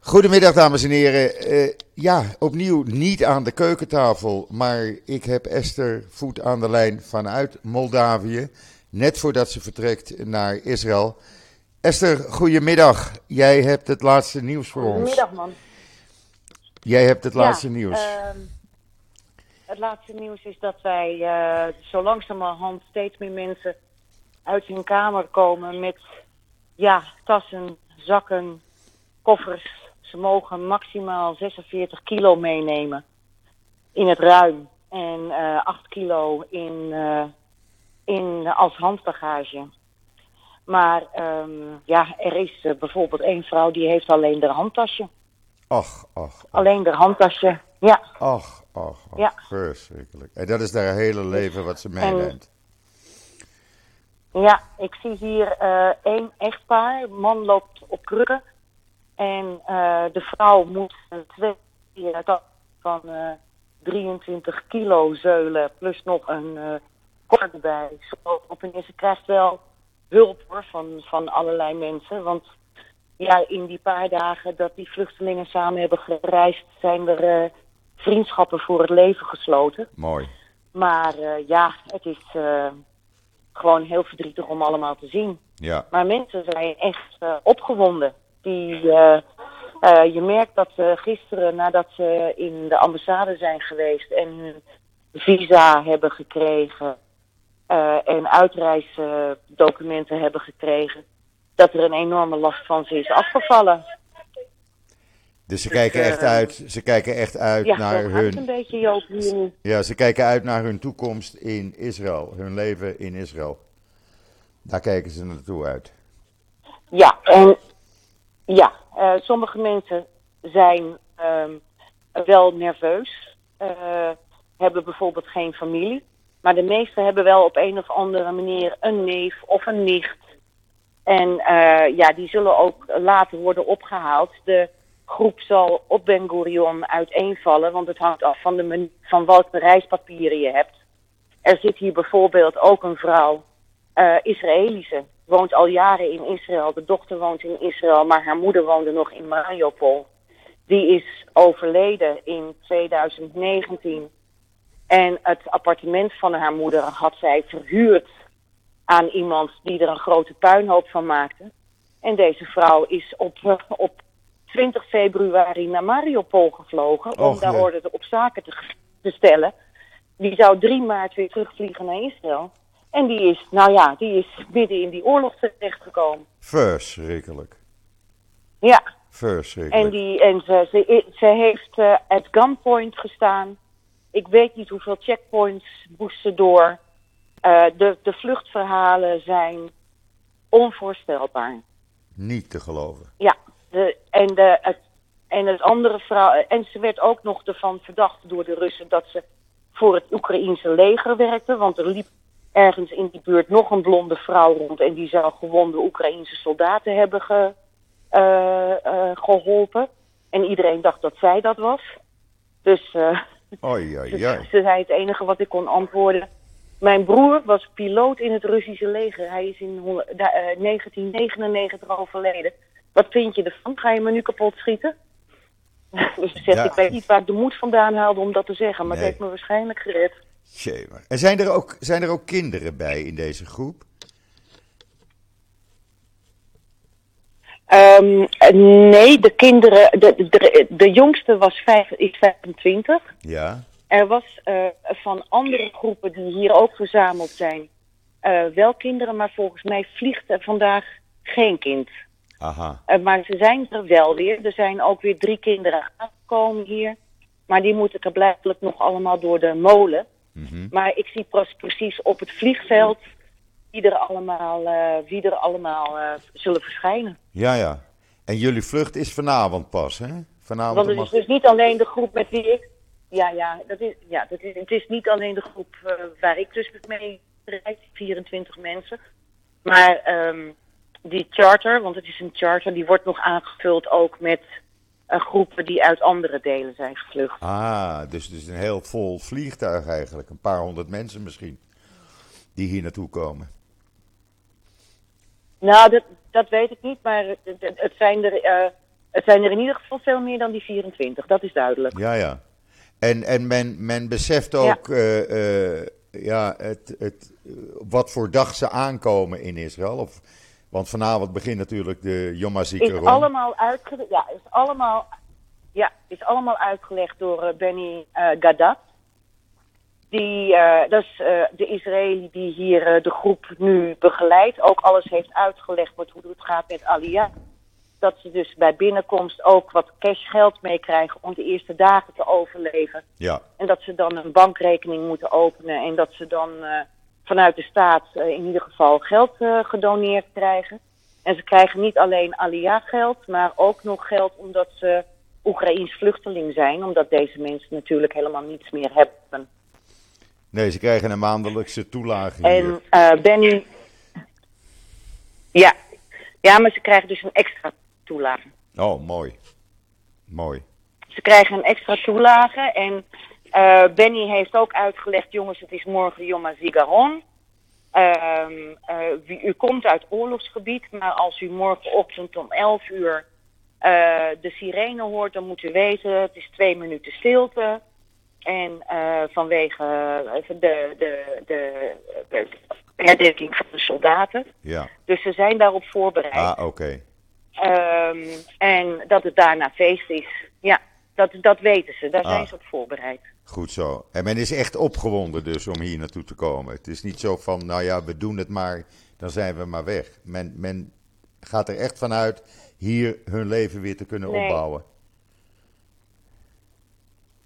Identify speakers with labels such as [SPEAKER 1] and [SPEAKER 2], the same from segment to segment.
[SPEAKER 1] Goedemiddag, dames en heren. Eh, ja, opnieuw niet aan de keukentafel, maar ik heb Esther voet aan de lijn vanuit Moldavië, net voordat ze vertrekt naar Israël. Esther, goedemiddag. Jij hebt het laatste nieuws voor ons.
[SPEAKER 2] Goedemiddag, man.
[SPEAKER 1] Jij hebt het laatste nieuws.
[SPEAKER 2] ehm, het laatste nieuws is dat wij eh, zo langzamerhand steeds meer mensen uit hun kamer komen met ja, tassen, zakken, koffers. Ze mogen maximaal 46 kilo meenemen in het ruim en eh 8 kilo in, eh, in, als handbagage. Maar ehm, ja, er is eh, bijvoorbeeld één vrouw die heeft alleen haar handtasje.
[SPEAKER 1] Ach, ach, ach,
[SPEAKER 2] Alleen haar handtasje, ja.
[SPEAKER 1] ach, ach, ach.
[SPEAKER 2] Ja.
[SPEAKER 1] Verschrikkelijk. En dat is haar hele leven wat ze meeneemt.
[SPEAKER 2] Ja, ik zie hier eh, één echtpaar. Man loopt op krukken. En eh, de vrouw moet twee eh, tas van eh 23 kilo zeulen. Plus nog een eh koffer erbij. Zo op en neer. Ze krijgt wel hulp hoor, van, van allerlei mensen. Want ja, in die paar dagen dat die vluchtelingen samen hebben gereisd... zijn er eh, vriendschappen voor het leven gesloten.
[SPEAKER 1] Mooi.
[SPEAKER 2] Maar eh, ja, het is eh, gewoon heel verdrietig om allemaal te zien.
[SPEAKER 1] Ja.
[SPEAKER 2] Maar mensen zijn echt eh, opgewonden. Die, eh, eh, je merkt dat ze gisteren, nadat ze in de ambassade zijn geweest en hun visa hebben gekregen eh, en uitreisdocumenten hebben gekregen, dat er een enorme last van ze is afgevallen.
[SPEAKER 1] Dus ze kijken
[SPEAKER 2] eh,
[SPEAKER 1] echt uit, ze kijken echt uit
[SPEAKER 2] Ja,
[SPEAKER 1] naar
[SPEAKER 2] het een
[SPEAKER 1] hun,
[SPEAKER 2] beetje, Joop, hier
[SPEAKER 1] ja, ze kijken uit naar hun toekomst in Israël, hun leven in Israël. Daar kijken ze naartoe uit.
[SPEAKER 2] Ja, en ja, eh, sommige mensen zijn ehm, wel nerveus, eh, hebben bijvoorbeeld geen familie. Maar de meesten hebben wel op een of andere manier een neef of een nicht. En eh, ja, die zullen ook later worden opgehaald. De groep zal op Ben Gurion uiteenvallen, want het hangt af van, de van welke reispapieren je hebt. Er zit hier bijvoorbeeld ook een vrouw, Israëlische, woont al jaren in Israël. De dochter woont in Israël, maar haar moeder woonde nog in Mariupol. Die is overleden in 2019. En het appartement van haar moeder had zij verhuurd aan iemand die er een grote puinhoop van maakte. En deze vrouw is op, eh, op 20 februari naar Mariupol gevlogen om
[SPEAKER 1] Och,
[SPEAKER 2] daar orde op zaken te, te stellen. Die zou 3 maart weer terugvliegen naar Israël. En die is, nou ja, die is midden in die oorlog terechtgekomen.
[SPEAKER 1] Verschrikkelijk.
[SPEAKER 2] Ja,
[SPEAKER 1] Verschrikkelijk.
[SPEAKER 2] en, die, en ze, ze, ze heeft eh at gunpoint gestaan. Ik weet niet hoeveel checkpoints moest ze door. Eh, de, de vluchtverhalen zijn onvoorstelbaar.
[SPEAKER 1] Niet te geloven.
[SPEAKER 2] Ja, de, en, de, het, en het andere vrouw. En ze werd ook nog ervan verdacht door de Russen dat ze voor het Oekraïense leger werkte. Want er liep ergens in die buurt nog een blonde vrouw rond. En die zou gewonde Oekraïense soldaten hebben ge, eh, eh, geholpen. En iedereen dacht dat zij dat was. Dus eh,
[SPEAKER 1] Oei, oei,
[SPEAKER 2] ze,
[SPEAKER 1] oei.
[SPEAKER 2] ze zei het enige wat ik kon antwoorden. Mijn broer was piloot in het Russische leger. Hij is in hon- da- eh, 1999 overleden. Wat vind je ervan? Ga je me nu kapot schieten? dus
[SPEAKER 1] Ja.
[SPEAKER 2] ik weet niet waar ik de moed vandaan haalde om dat te zeggen. Maar
[SPEAKER 1] Nee.
[SPEAKER 2] het heeft me waarschijnlijk gered.
[SPEAKER 1] En zijn er, ook, zijn er ook kinderen bij in deze groep?
[SPEAKER 2] Ehm, eh, nee, de kinderen... De, de, de jongste was vijf, is 25.
[SPEAKER 1] Ja.
[SPEAKER 2] Er was eh, van andere groepen die hier ook verzameld zijn... eh, wel kinderen, maar volgens mij vliegt er vandaag geen kind.
[SPEAKER 1] Aha.
[SPEAKER 2] Eh, maar ze zijn er wel weer. Er zijn ook weer drie kinderen aangekomen hier. Maar die moeten er blijkbaar nog allemaal door de molen.
[SPEAKER 1] Mhm.
[SPEAKER 2] Maar ik zie pas precies op het vliegveld wie er allemaal, eh, wie er allemaal eh, zullen verschijnen.
[SPEAKER 1] Ja, ja. En jullie vlucht is vanavond pas, hè? Vanavond
[SPEAKER 2] Want het is dus niet alleen de groep met wie ik... Ja, ja, dat is, ja dat is, het is niet alleen de groep eh, waar ik dus mee rijd, 24 mensen. Maar ehm, die charter, want het is een charter, die wordt nog aangevuld ook met groepen die uit andere delen zijn gevlucht.
[SPEAKER 1] Ah, dus het is een heel vol vliegtuig eigenlijk. Een paar honderd mensen misschien. Die hier naartoe komen.
[SPEAKER 2] Nou, dat, dat weet ik niet, maar het, het- zijn er, eh, Het zijn er in ieder geval veel meer dan die 24, dat is duidelijk.
[SPEAKER 1] Ja, ja. En, en men, men beseft ook ja. Uh, ja, het, het, wat voor dag ze aankomen in Israël. Of, want vanavond begint natuurlijk de Yom HaZikaron.
[SPEAKER 2] Is allemaal uitgelegd, ja, is allemaal, ja, is allemaal uitgelegd door uh, Benny uh, Gadat. Die, uh, dat is de Israëli die hier de groep nu begeleidt. Ook alles heeft uitgelegd wat, hoe het gaat met Aliyah dat ze dus bij binnenkomst ook wat cashgeld meekrijgen om de eerste dagen te overleven.
[SPEAKER 1] Ja.
[SPEAKER 2] En dat ze dan een bankrekening moeten openen en dat ze dan vanuit de staat uh, in ieder geval geld uh, gedoneerd krijgen. En ze krijgen niet alleen Aliyah-geld, maar ook nog geld omdat ze Oekraïns vluchteling zijn, omdat deze mensen natuurlijk helemaal niets meer hebben.
[SPEAKER 1] Nee, ze krijgen een maandelijkse toelage.
[SPEAKER 2] En Benny. Ja. ja, maar ze krijgen dus een extra toelage.
[SPEAKER 1] Oh, mooi. Mooi.
[SPEAKER 2] Ze krijgen een extra toelage en uh, Benny heeft ook uitgelegd, jongens, het is morgen Yom HaZikaron. Uh, uh, u komt uit oorlogsgebied, maar als u morgenochtend om 11 uur uh, de sirene hoort, dan moet u weten, het is twee minuten stilte. En vanwege de, de, de, de herdenking van de soldaten.
[SPEAKER 1] Ja.
[SPEAKER 2] Dus ze zijn daarop voorbereid.
[SPEAKER 1] Ah, oké. Okay.
[SPEAKER 2] Um, en dat het daarna feest is. Ja, dat, dat weten ze. Daar
[SPEAKER 1] Ah.
[SPEAKER 2] zijn ze op voorbereid.
[SPEAKER 1] Goed zo. En men is echt opgewonden dus om hier naartoe te komen. Het is niet zo van, nou ja, we doen het maar, dan zijn we maar weg. Men, men gaat er echt vanuit hier hun leven weer te kunnen
[SPEAKER 2] Nee.
[SPEAKER 1] opbouwen.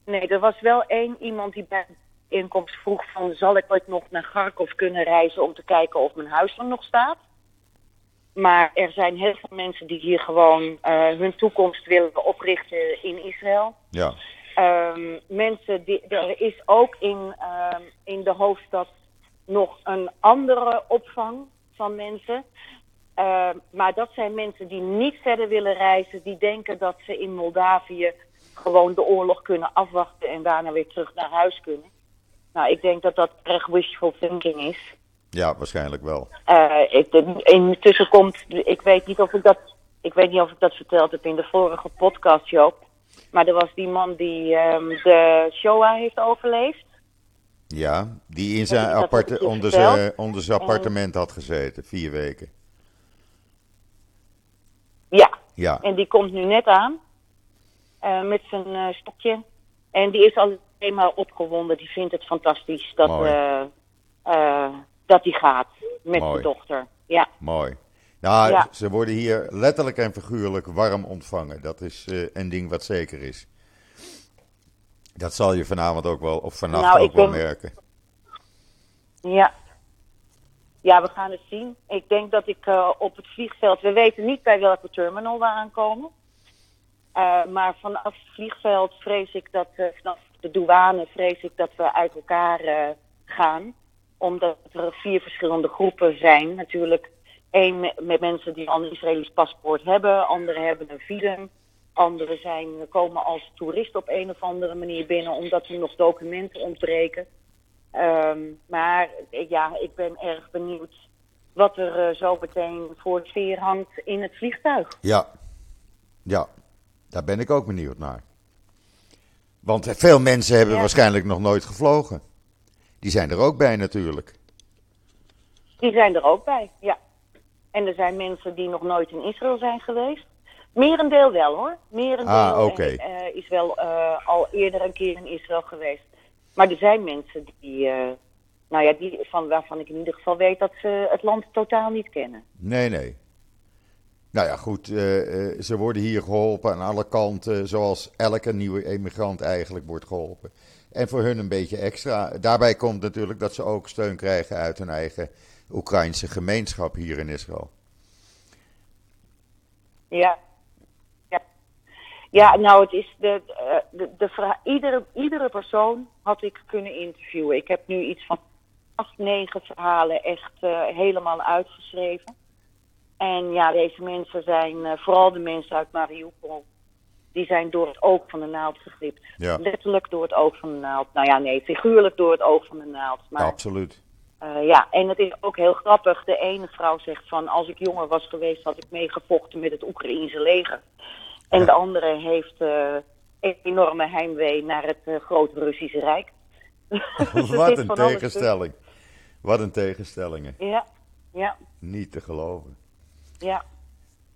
[SPEAKER 2] Nee, er was wel één iemand die bij inkomst vroeg van... zal ik ooit nog naar Kharkov kunnen reizen om te kijken of mijn huis er nog staat? Maar er zijn heel veel mensen die hier gewoon uh, hun toekomst willen oprichten in Israël.
[SPEAKER 1] Ja,
[SPEAKER 2] Um, mensen die, er is ook in, um, in de hoofdstad nog een andere opvang van mensen. Uh, maar dat zijn mensen die niet verder willen reizen, die denken dat ze in Moldavië gewoon de oorlog kunnen afwachten en daarna weer terug naar huis kunnen. Nou, ik denk dat dat erg wishful thinking is.
[SPEAKER 1] ja waarschijnlijk wel.
[SPEAKER 2] Uh, ik, intussen komt, ik weet niet of ik dat, ik weet niet of ik dat verteld heb in de vorige podcast, Joop. Maar er was die man die um, de Shoah heeft overleefd.
[SPEAKER 1] Ja, die in zijn aparte, onder, zijn, onder zijn appartement had gezeten, vier weken.
[SPEAKER 2] Ja,
[SPEAKER 1] Ja,
[SPEAKER 2] en die komt nu net aan. Uh, met zijn uh, stokje. En die is alleen maar opgewonden. Die vindt het fantastisch dat, uh, dat hij gaat met
[SPEAKER 1] Mooi.
[SPEAKER 2] de dochter. Ja,
[SPEAKER 1] mooi. Nou,
[SPEAKER 2] Ja.
[SPEAKER 1] ze worden hier letterlijk en figuurlijk warm ontvangen. Dat is eh, een ding wat zeker is. Dat zal je vanavond ook wel, of vannacht
[SPEAKER 2] Nou,
[SPEAKER 1] ook wel
[SPEAKER 2] denk-
[SPEAKER 1] merken.
[SPEAKER 2] ja. Ja, we gaan het zien. Ik denk dat ik uh, op het vliegveld... We weten niet bij welke terminal we aankomen. Uh, maar vanaf het vliegveld vrees ik dat... Vanaf de douane vrees ik dat we uit elkaar gaan. Omdat er vier verschillende groepen zijn. Natuurlijk één met, met mensen die al een Israëlisch paspoort hebben. Anderen hebben een visum. Anderen zijn, komen als toerist op een of andere manier binnen... omdat er nog documenten ontbreken. Um, maar ja, ik ben erg benieuwd wat er uh, zo meteen voor het veer hangt in het vliegtuig.
[SPEAKER 1] Ja, ja, daar ben ik ook benieuwd naar. Want veel mensen hebben
[SPEAKER 2] Ja.
[SPEAKER 1] waarschijnlijk nog nooit gevlogen. Die zijn er ook bij natuurlijk.
[SPEAKER 2] Die zijn er ook bij, ja. En er zijn mensen die nog nooit in Israël zijn geweest. Merendeel wel hoor. Merendeel
[SPEAKER 1] Ah, oké.
[SPEAKER 2] uh, is wel uh, al eerder een keer in Israël geweest. Maar er zijn mensen die, uh, nou ja, die, van, waarvan ik in ieder geval weet dat ze het land totaal niet kennen.
[SPEAKER 1] Nee, nee. Nou ja, goed. eh, eh, ze worden hier geholpen aan alle kanten, zoals elke nieuwe emigrant eigenlijk wordt geholpen. En voor hun een beetje extra. Daarbij komt natuurlijk dat ze ook steun krijgen uit hun eigen Oekraïnse gemeenschap hier in Israël.
[SPEAKER 2] Ja. Ja, ja nou, het is de, de, de, de vraag. Iedere, iedere persoon had ik kunnen interviewen. Ik heb nu iets van acht, negen verhalen echt uh, helemaal uitgeschreven. En ja, deze mensen zijn, uh, vooral de mensen uit Mariupol, die zijn door het oog van de naald gegript.
[SPEAKER 1] Ja.
[SPEAKER 2] Letterlijk door het oog van de naald. Nou ja, nee, figuurlijk door het oog van de naald. Maar,
[SPEAKER 1] Absoluut.
[SPEAKER 2] Uh, ja, en het is ook heel grappig. De ene vrouw zegt van, als ik jonger was geweest, had ik meegevochten met het Oekraïense leger. En
[SPEAKER 1] Ja.
[SPEAKER 2] de andere heeft eh, een enorme heimwee naar het eh, grote Russische Rijk. Dus
[SPEAKER 1] Wat een tegenstelling. Wat een tegenstellingen.
[SPEAKER 2] Ja, ja,
[SPEAKER 1] Niet te geloven.
[SPEAKER 2] ja.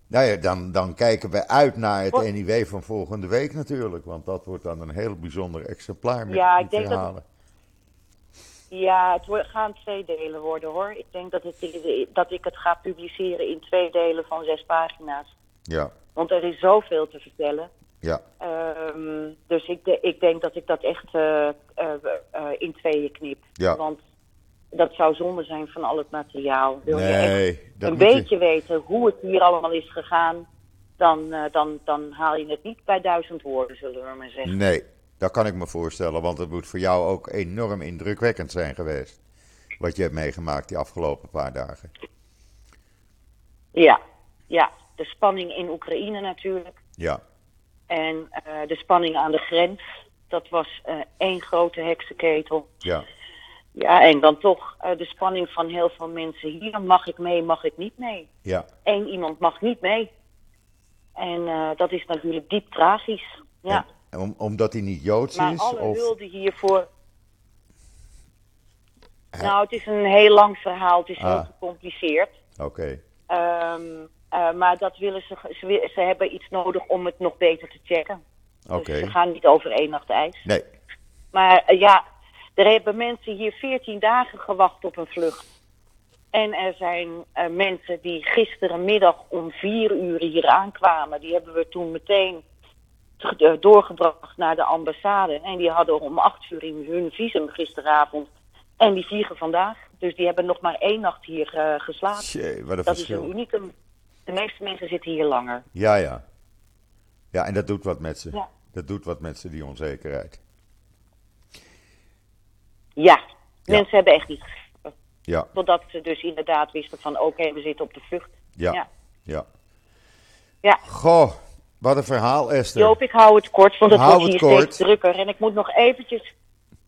[SPEAKER 1] Nou ja, dan, dan kijken we uit naar het NIW van volgende week natuurlijk. Want dat wordt dan een heel bijzonder exemplaar met
[SPEAKER 2] Ja, ik denk dat-. Ja, het gaan twee delen worden hoor. Ik denk dat, het, dat ik het ga publiceren in twee delen van zes pagina's.
[SPEAKER 1] Ja,
[SPEAKER 2] Want er is zoveel te vertellen.
[SPEAKER 1] ja,
[SPEAKER 2] Ehm, dus ik, de- ik denk dat ik dat echt eh, eh, eh, in tweeën knip.
[SPEAKER 1] Ja.
[SPEAKER 2] Want dat zou zonde zijn van al het materiaal. Wil je echt een
[SPEAKER 1] je-
[SPEAKER 2] beetje weten hoe het hier allemaal is gegaan, dan, dan, dan haal je het niet bij duizend woorden, zullen we maar zeggen.
[SPEAKER 1] Nee, dat kan ik me voorstellen. Want het moet voor jou ook enorm indrukwekkend zijn geweest. Wat je hebt meegemaakt die afgelopen paar dagen.
[SPEAKER 2] Ja, ja. De spanning in Oekraïne natuurlijk.
[SPEAKER 1] Ja,
[SPEAKER 2] En eh, de spanning aan de grens. Dat was eh, één grote heksenketel.
[SPEAKER 1] ja,
[SPEAKER 2] Ja, en dan toch eh, de spanning van heel veel mensen hier. Mag ik mee, mag ik niet mee?
[SPEAKER 1] ja.
[SPEAKER 2] Eén iemand mag niet mee. En dat is natuurlijk diep tragisch. Ja.
[SPEAKER 1] En om, omdat hij niet Joods
[SPEAKER 2] Maar
[SPEAKER 1] is?
[SPEAKER 2] alle
[SPEAKER 1] Of...
[SPEAKER 2] hulde hiervoor. Nou, het is een heel lang verhaal. Het is heel
[SPEAKER 1] Ah.
[SPEAKER 2] gecompliceerd.
[SPEAKER 1] Oké,
[SPEAKER 2] Ehm, eh, maar dat willen ze, ze, hebben iets nodig om het nog beter te checken.
[SPEAKER 1] oké.
[SPEAKER 2] Dus ze gaan niet over één nacht ijs.
[SPEAKER 1] Nee,
[SPEAKER 2] Maar eh, ja, er hebben mensen hier 14 dagen gewacht op een vlucht. En er zijn eh, mensen die gisterenmiddag om vier uur hier aankwamen. Die hebben we toen meteen doorgebracht naar de ambassade. En die hadden om acht uur hun visum gisteravond. En die vliegen vandaag. Dus die hebben nog maar één nacht hier eh, geslapen.
[SPEAKER 1] Wat een
[SPEAKER 2] Dat is
[SPEAKER 1] verschil.
[SPEAKER 2] een unicum. De meeste mensen zitten hier langer.
[SPEAKER 1] Ja, ja. Ja, en dat doet wat met ze.
[SPEAKER 2] Ja.
[SPEAKER 1] Dat doet wat met ze, die onzekerheid.
[SPEAKER 2] Ja,
[SPEAKER 1] Ja.
[SPEAKER 2] mensen hebben echt niet geslapen.
[SPEAKER 1] Ja,
[SPEAKER 2] Totdat ze dus inderdaad wisten van oké, we zitten op de vlucht.
[SPEAKER 1] ja,
[SPEAKER 2] Ja.
[SPEAKER 1] ja.
[SPEAKER 2] Ja.
[SPEAKER 1] Goh, wat een verhaal, Esther.
[SPEAKER 2] Joop, ik hou het kort, want het
[SPEAKER 1] Hou
[SPEAKER 2] wordt
[SPEAKER 1] het
[SPEAKER 2] hier
[SPEAKER 1] kort.
[SPEAKER 2] steeds drukker. En ik moet nog eventjes,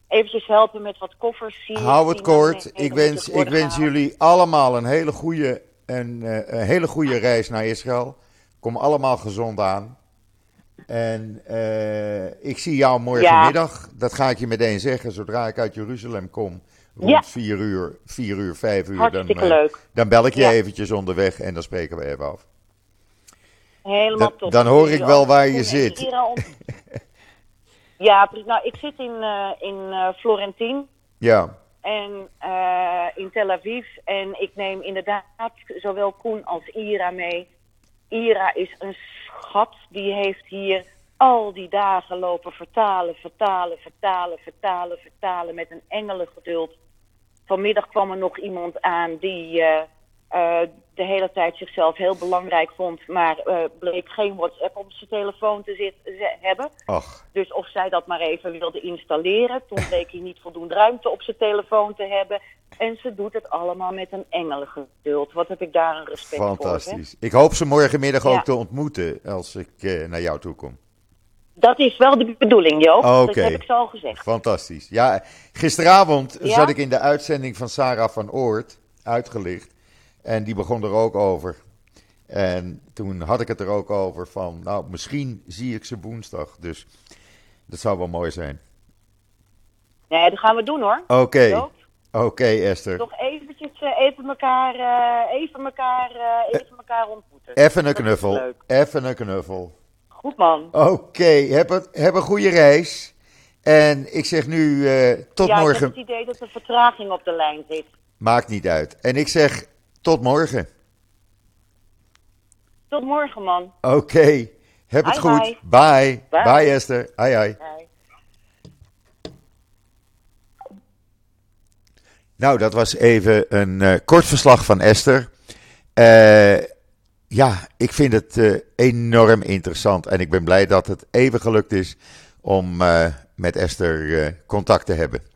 [SPEAKER 2] eventjes helpen met wat koffers. Zie ik,
[SPEAKER 1] Hou het kort. Ik wens, ik wens jullie allemaal een hele goede, een, eh, een hele goede reis naar Israël. Kom allemaal gezond aan. En eh, ik zie jou morgenmiddag. Dat ga ik je meteen zeggen. Zodra ik uit Jeruzalem kom, rond
[SPEAKER 2] Ja.
[SPEAKER 1] 4 uur, 4 uur, 5 uur.
[SPEAKER 2] Hartstikke
[SPEAKER 1] dan, eh,
[SPEAKER 2] leuk.
[SPEAKER 1] Dan bel ik je
[SPEAKER 2] Ja.
[SPEAKER 1] eventjes onderweg en dan spreken we even af.
[SPEAKER 2] Helemaal
[SPEAKER 1] Dan-
[SPEAKER 2] top.
[SPEAKER 1] dan hoor ik wel waar je zit.
[SPEAKER 2] Ja, nou, ik zit in, eh in eh Florentien.
[SPEAKER 1] Ja,
[SPEAKER 2] En eh, in Tel Aviv. En ik neem inderdaad zowel Koen als Ira mee. Ira is een schat. Die heeft hier al die dagen lopen vertalen, vertalen, vertalen, vertalen, vertalen. Met een engelengeduld. Vanmiddag kwam er nog iemand aan die eh, de hele tijd zichzelf heel belangrijk vond. Maar eh, bleek geen WhatsApp op zijn telefoon te hebben.
[SPEAKER 1] ach,
[SPEAKER 2] Dus of zij dat maar even wilde installeren. Toen bleek hij niet voldoende ruimte op zijn telefoon te hebben. En ze doet het allemaal met een engelengeduld. Wat heb ik daar een respect voor. Hè?
[SPEAKER 1] fantastisch. Ik hoop ze morgenmiddag
[SPEAKER 2] Ja.
[SPEAKER 1] ook te ontmoeten als ik eh, naar jou toe kom.
[SPEAKER 2] Dat is wel de bedoeling, Joop.
[SPEAKER 1] Oké.
[SPEAKER 2] Dat heb ik zo al gezegd.
[SPEAKER 1] Fantastisch. Ja, gisteravond
[SPEAKER 2] Ja?
[SPEAKER 1] zat ik in de uitzending van Sarah van Oort, uitgelicht. En die begon er ook over. En toen had ik het er ook over van, nou, misschien zie ik ze woensdag. Dus dat zou wel mooi zijn.
[SPEAKER 2] Nee, dat gaan we doen hoor.
[SPEAKER 1] Oké, oké Esther.
[SPEAKER 2] Nog eventjes eh, even elkaar, eh, even elkaar, eh, even elkaar ontmoeten.
[SPEAKER 1] Even een knuffel. Even een knuffel.
[SPEAKER 2] Goed man.
[SPEAKER 1] Oké, heb, het- heb een goede reis. En ik zeg nu tot
[SPEAKER 2] ja, ik
[SPEAKER 1] morgen.
[SPEAKER 2] heb het idee dat er vertraging op de lijn zit.
[SPEAKER 1] Maakt niet uit. En ik zeg tot morgen.
[SPEAKER 2] Tot morgen man.
[SPEAKER 1] Oké, heb het
[SPEAKER 2] Hi,
[SPEAKER 1] goed.
[SPEAKER 2] hi.
[SPEAKER 1] Bye.
[SPEAKER 2] Bye.
[SPEAKER 1] Bye Esther.
[SPEAKER 2] Bye.
[SPEAKER 1] Nou, dat was even een eh, kort verslag van Esther. Eh, ja, ik vind het eh, enorm interessant en ik ben blij dat het even gelukt is om met Esther contact te hebben.